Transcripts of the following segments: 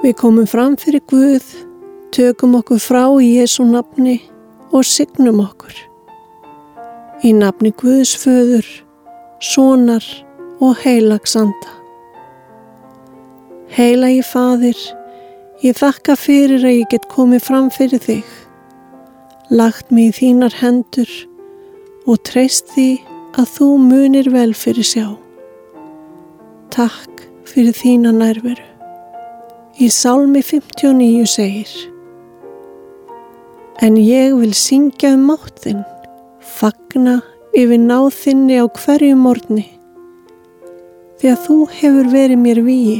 Við komum fram fyrir Guð, tökum okkur frá í Jésu nafni og signum okkur. Í nafni Guðs föður, sonar og heilagsanda. Heilagi fadir, ég þakka fyrir að ég get komið fram fyrir þig, lagt mig í þínar hendur og treyst því að þú munir vel fyrir sjá. Takk fyrir þína nærveru. Í sálmi 59 segir En ég vil syngja um máttinn, fagna yfir náðinni á hverju morni, því að þú hefur verið mér víi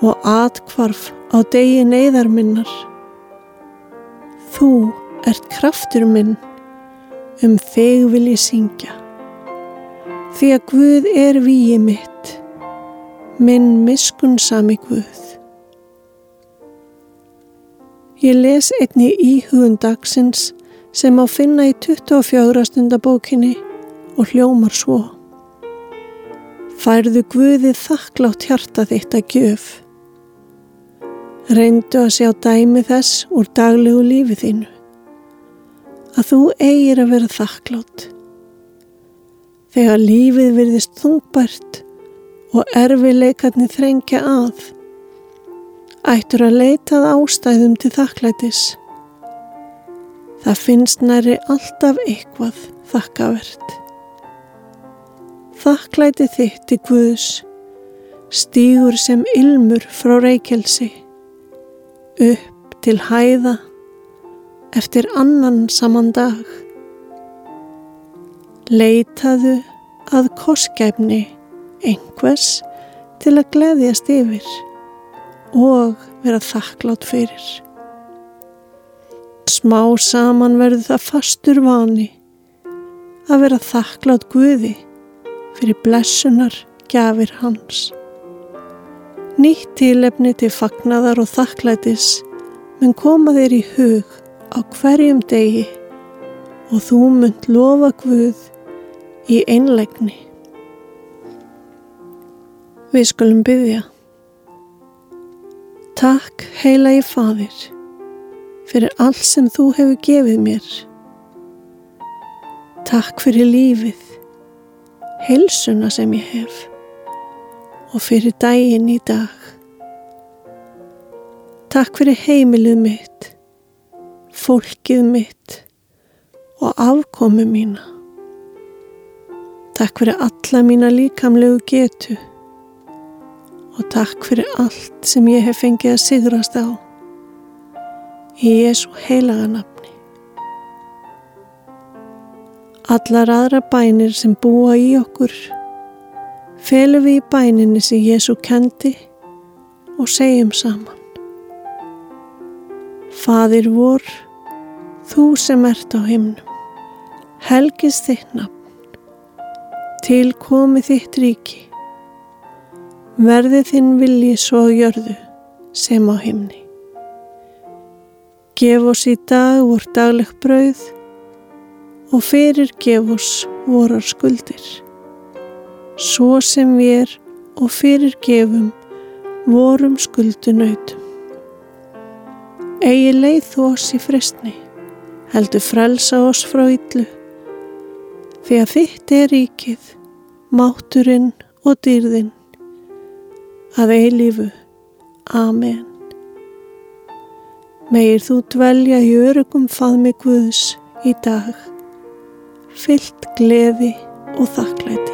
og atkvarf á degi neyðar minnar. Þú ert kraftur minn, um þig vil ég syngja. Því að Guð er víi mitt, minn miskunnsami Guð. Ég les einni íhugun dagsins sem á finna í 24. stundabókinni og hljómar svo. Færðu Guði þakklátt hjarta þitt að gjöf. Reyndu að sjá dæmi þess úr daglegu lífi þínu. Að þú eigir að vera þakklátt. Þegar lífið virðist þungbært og erfileikarnir þrengja að, ættur að leitað ástæðum til þakklætis. Það finnst næri alltaf eitthvað þakkavert. Þakklæti þitt í Guðs stýgur sem ilmur frá reykjelsi upp til hæða eftir annan saman dag. Leitaðu að koskæfni einhvers til að gleðjast yfir og vera þakklátt fyrir. Smá saman verður það fastur vani að vera þakklátt Guði fyrir blessunar gafir hans. Nýtt tílefni til fagnadar og þakklætis mun koma þér í hug á hverjum degi og þú munt lofa Guð í einlegni. Við skulum byggja. Takk heila í fadir fyrir allt sem þú hefur gefið mér. Takk fyrir lífið, heilsuna sem ég hef og fyrir daginn í dag. Takk fyrir heimilið mitt, fólkið mitt og afkomi mína. Takk fyrir alla mína líkamlegu getu og takk fyrir allt sem ég hef fengið að sigrast á. Í Jésu heilaga nafni. Allar aðra bænir sem búa í okkur felum við í bæninni sem Jésu kendi og segjum saman. Fadir vor, þú sem ert á himnum, helgist þitt nafn, til komi þitt ríki, verði þinn vilji svo gjörðu sem á himni. Gef oss í dag vor dagleg brauð og fyrir gef oss vorar skuldir svo sem við er og fyrir gefum vorum skuldunautum. Egi leið þú oss í fristni, heldur frelsa oss frá yllu, því að þitt er ríkið, máturinn og dýrðinn, að eilífu. Amen. Megir þú dvelja í örugum faðmi Guðs í dag, fyllt gleði og þakklæti.